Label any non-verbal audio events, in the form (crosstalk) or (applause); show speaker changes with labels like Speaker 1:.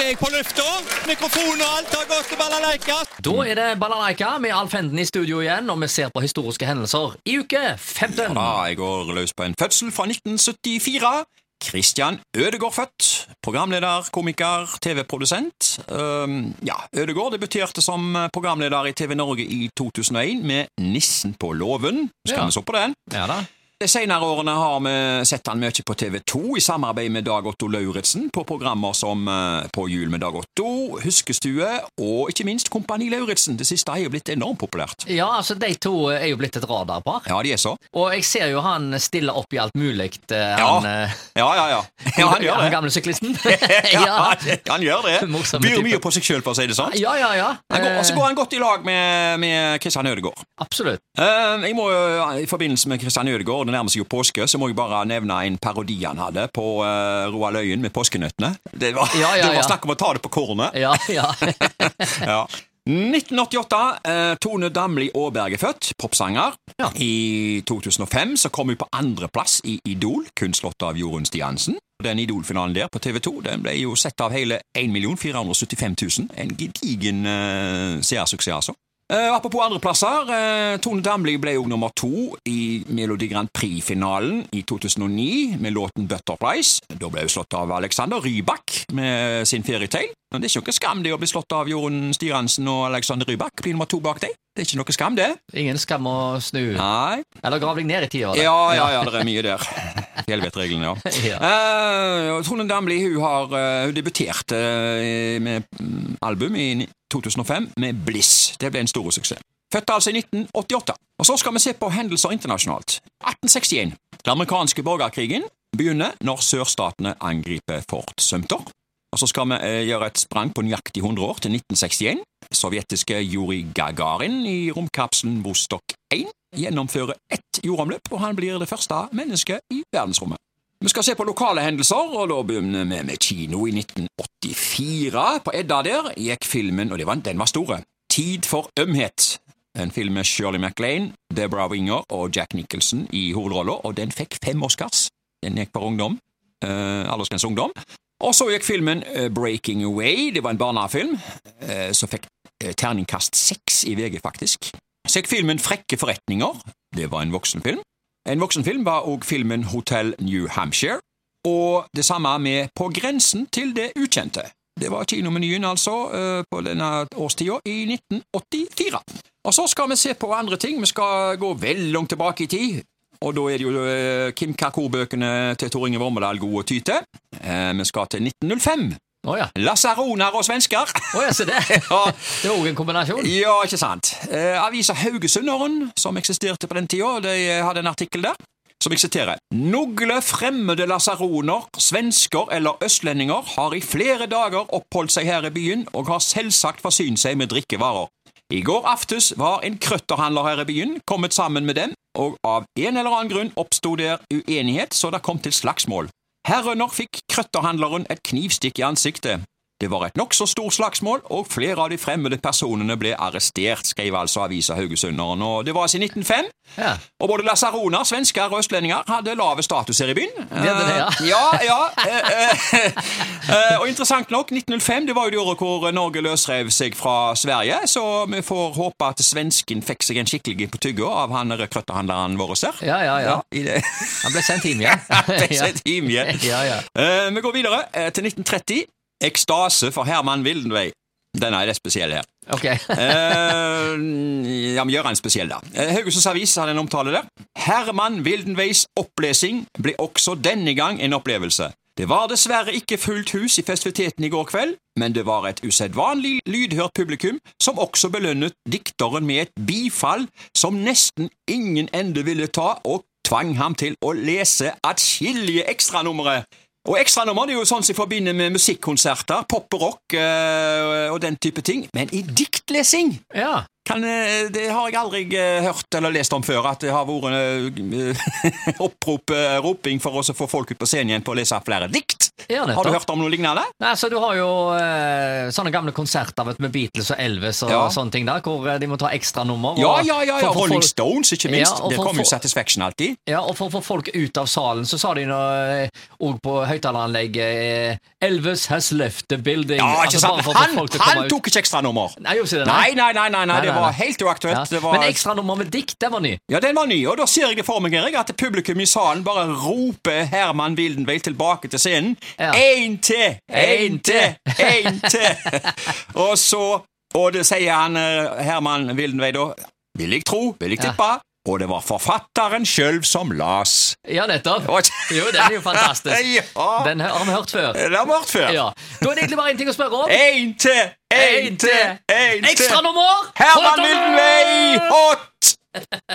Speaker 1: er jeg på lufta. Mikrofon og alt har gått til balalaika.
Speaker 2: Da er det Balalaika med Alf Henden i studio igjen, og vi ser på historiske hendelser i uke 15.
Speaker 1: Ja, jeg går løs på en fødsel fra 1974. Christian Ødegård født. Programleder, komiker, TV-produsent. Um, ja, Ødegård debuterte som programleder i TV Norge i 2001 med Nissen på låven. Skal
Speaker 2: Ja.
Speaker 1: vi så på den?
Speaker 2: Ja da.
Speaker 1: De senere årene har vi sett han mye på TV 2 i samarbeid med Dag Otto Lauritzen på programmer som eh, På jul med Dag Otto, Huskestue og ikke minst Kompani Lauritzen. Det siste er jo blitt enormt populært.
Speaker 2: Ja, altså De to er jo blitt et radarpar.
Speaker 1: Ja, de er så.
Speaker 2: Og jeg ser jo han stiller opp i alt mulig. eh,
Speaker 1: Ja.
Speaker 2: Han, eh,
Speaker 1: Ja, ja, ja. (laughs) ja han gjør det.
Speaker 2: han gamle syklisten. (laughs) (laughs)
Speaker 1: Ja, han gjør det. Byr mye på seg sjøl, for å si det sånn.
Speaker 2: ja, ja, ja.
Speaker 1: Og så går han godt i lag med, med Kristian Ødegaard.
Speaker 2: Absolutt.
Speaker 1: Jeg må jo, I forbindelse med Kristian Ødegaard, det nærmer seg jo påske, så må jeg bare nevne en parodi han hadde på uh, Roald Øyen med påskenøttene. Det var,
Speaker 2: Ja, ja,
Speaker 1: det var snakk om å ta det på kornet.
Speaker 2: Ja, ja. (laughs)
Speaker 1: Ja. 1988. eh, Tone Damli Aaberg er født, popsanger.
Speaker 2: Ja.
Speaker 1: I 2005 så kom hun på andreplass i Idol, kun slått av Jorunn Stiansen. Den Idol-finalen der på TV 2 den ble jo sett av hele 1 475 000. En gedigen eh, seersuksess, altså. Eh, apropos andreplasser. Uh, Tone Damli ble jo nummer to i Melodi Grand Prix-finalen i 2009 med låten Butterflies. Da ble hun slått av Alexander Rybak med sin Fairytale. Det er ikke noe skam det å bli slått av Jorunn Stiransen og Alexander Rybak. Bli nummer to bak deg. Det er ikke noe skam, det.
Speaker 2: Ingen skam å snu.
Speaker 1: Nei.
Speaker 2: Eller grav deg ned i tida. da.
Speaker 1: Ja, ja, ja, (laughs) det er mye der. Fjellvettreglene, ja. (laughs)
Speaker 2: Ja.
Speaker 1: Uh, Trond Damli hun har uh, debutert debuterte eh, med mm, album i 2005 med Bliss. Det ble en stor suksess. Født altså i 1988. Og Så skal vi se på hendelser internasjonalt. 1861. Den amerikanske borgerkrigen begynner når sørstatene angriper Fort Sumter. Og Så skal vi eh, gjøre et sprang på nøyaktig 100 år, til 1961. Sovjetiske Juri Gagarin i romkapselen Vostok 1 gjennomfører ett jordomløp, og han blir det første mennesket i verdensrommet. Vi skal se på lokale hendelser, og da begynner vi med kino i 1984. På Edda der gikk filmen, og det var, den var store, Tid for ømhet. En film med Shirley MacLaine, Deborah Winger og Jack Nicholson i hovedroller, og den fikk fem Oscars. Den gikk for ungdom. Eh, Aldersgrense ungdom. Og så gikk filmen eh, Breaking Away, det var en barnefilm, eh, som fikk eh, terningkast seks i VG, faktisk. Så gikk filmen Frekke forretninger, det var en voksenfilm. En voksenfilm var òg filmen Hotell New Hampshire, og det samme med På grensen til det ukjente. Det var kinomenyen, altså, eh, på denne årstida i 1984. Og så skal vi se på andre ting. Vi skal gå vel langt tilbake i tid. Og da er det jo eh, Kim Kakor-bøkene til Tor Inge Vormedal gode å ty til. Vi skal til 1905.
Speaker 2: Å ja.
Speaker 1: Lasaroner og svensker.
Speaker 2: Oh, ja, se det. (laughs)
Speaker 1: Ja,
Speaker 2: Det er òg en kombinasjon.
Speaker 1: ja, ikke sant. Eh, avisa Haugesunderen, som eksisterte på den tida, de hadde en artikkel der, som jeg siterer. Nogle fremmede lasaroner, svensker eller østlendinger har i flere dager oppholdt seg her i byen og har selvsagt forsynt seg med drikkevarer. I går aftes var en krøtterhandler her i byen kommet sammen med dem, og av en eller annen grunn oppsto der uenighet så det kom til slagsmål. Herunder fikk krøtterhandleren et knivstikk i ansiktet. Det var et nokså stort slagsmål, og flere av de fremmede personene ble arrestert, skrev altså avisa Haugesunderen, og det var altså i 1905.
Speaker 2: Ja.
Speaker 1: Og både lasaroner, svensker og østlendinger hadde lave status her i byen.
Speaker 2: Det er det, ja.
Speaker 1: Eh, ja, ja. eh, eh, og interessant nok, 1905 det var jo det året hvor Norge løsrev seg fra Sverige, så vi får håpe at svensken fikk seg en skikkelig på tygga av han krøtterhandleren vår der.
Speaker 2: Ja, ja, ja.
Speaker 1: ja.
Speaker 2: Han ble sendt hjem igjen. (laughs)
Speaker 1: Ble et team igjen. (laughs)
Speaker 2: Ja, ja.
Speaker 1: Eh, vi går videre til 1930. Ekstase for Herman Wildenvey. Den er litt spesiell her.
Speaker 2: Ok. (laughs)
Speaker 1: Eh, ja, vi gjør en spesiell, da. Eh, Haugesunds Avis hadde en omtale der. Herman Wildenveys opplesing ble også denne gang en opplevelse. Det var dessverre ikke fullt hus i festiviteten i går kveld, men det var et usedvanlig lydhørt publikum som også belønnet dikteren med et bifall som nesten ingen ende ville ta, og tvang ham til å lese atskillige ekstranumre. Og ekstranummer det er jo sånn som forbinder med musikkonserter, pop og rock øh, og den type ting, men i diktlesing
Speaker 2: Ja.
Speaker 1: Kan, eh, det har jeg aldri eh, hørt eller lest om før, at det har vært eh, (laughs) opprop, roping for å få folk ut på scenen igjen på å lese flere dikt.
Speaker 2: Ja,
Speaker 1: Har du hørt om noe lignende?
Speaker 2: Nei, så Du har jo eh, sånne gamle konserter vet, med Beatles og Elvis og
Speaker 1: Ja.
Speaker 2: sånne ting der, hvor de må ta ekstranummer.
Speaker 1: Ja, ja, ja, ja.
Speaker 2: for- for
Speaker 1: Rolling
Speaker 2: folk-
Speaker 1: Stones, ikke minst.
Speaker 2: Ja,
Speaker 1: det
Speaker 2: for-
Speaker 1: kommer jo Satisfaction alltid.
Speaker 2: Ja, og for å få folk ut av salen, så sa de òg på høyttaleranlegget Elvis has left the building.
Speaker 1: Ja,
Speaker 2: Altså,
Speaker 1: ikke sant?
Speaker 2: bare for å få
Speaker 1: Han, han tok ikke ekstranummer.
Speaker 2: Nei,
Speaker 1: Nei, nei, nei, nei, nei,
Speaker 2: nei,
Speaker 1: var helt uaktuelt.
Speaker 2: Ja.
Speaker 1: Det var,
Speaker 2: Men ekstranummer med dikt, den var ny.
Speaker 1: ja, den var ny, og da ser jeg for meg Erik, at publikum i salen bare roper Herman Wildenveld tilbake til scenen.
Speaker 2: Ja.
Speaker 1: Til! Én til! Én til! (laughs) og så Og det sier han eh, Herman Wildenveld da. Vil jeg tro, vil jeg
Speaker 2: Ja.
Speaker 1: Og det var forfatteren sjøl som las.
Speaker 2: Ja, nettopp. Jo, den er jo fantastisk. (laughs)
Speaker 1: Ja,
Speaker 2: Den har vi hørt før.
Speaker 1: Den har vi hørt før.
Speaker 2: Ja. Da er det egentlig bare én ting å spørre om.
Speaker 1: Én til! Én til! Én til!
Speaker 2: Ekstranummer!
Speaker 1: Herman
Speaker 2: not?
Speaker 1: Hot!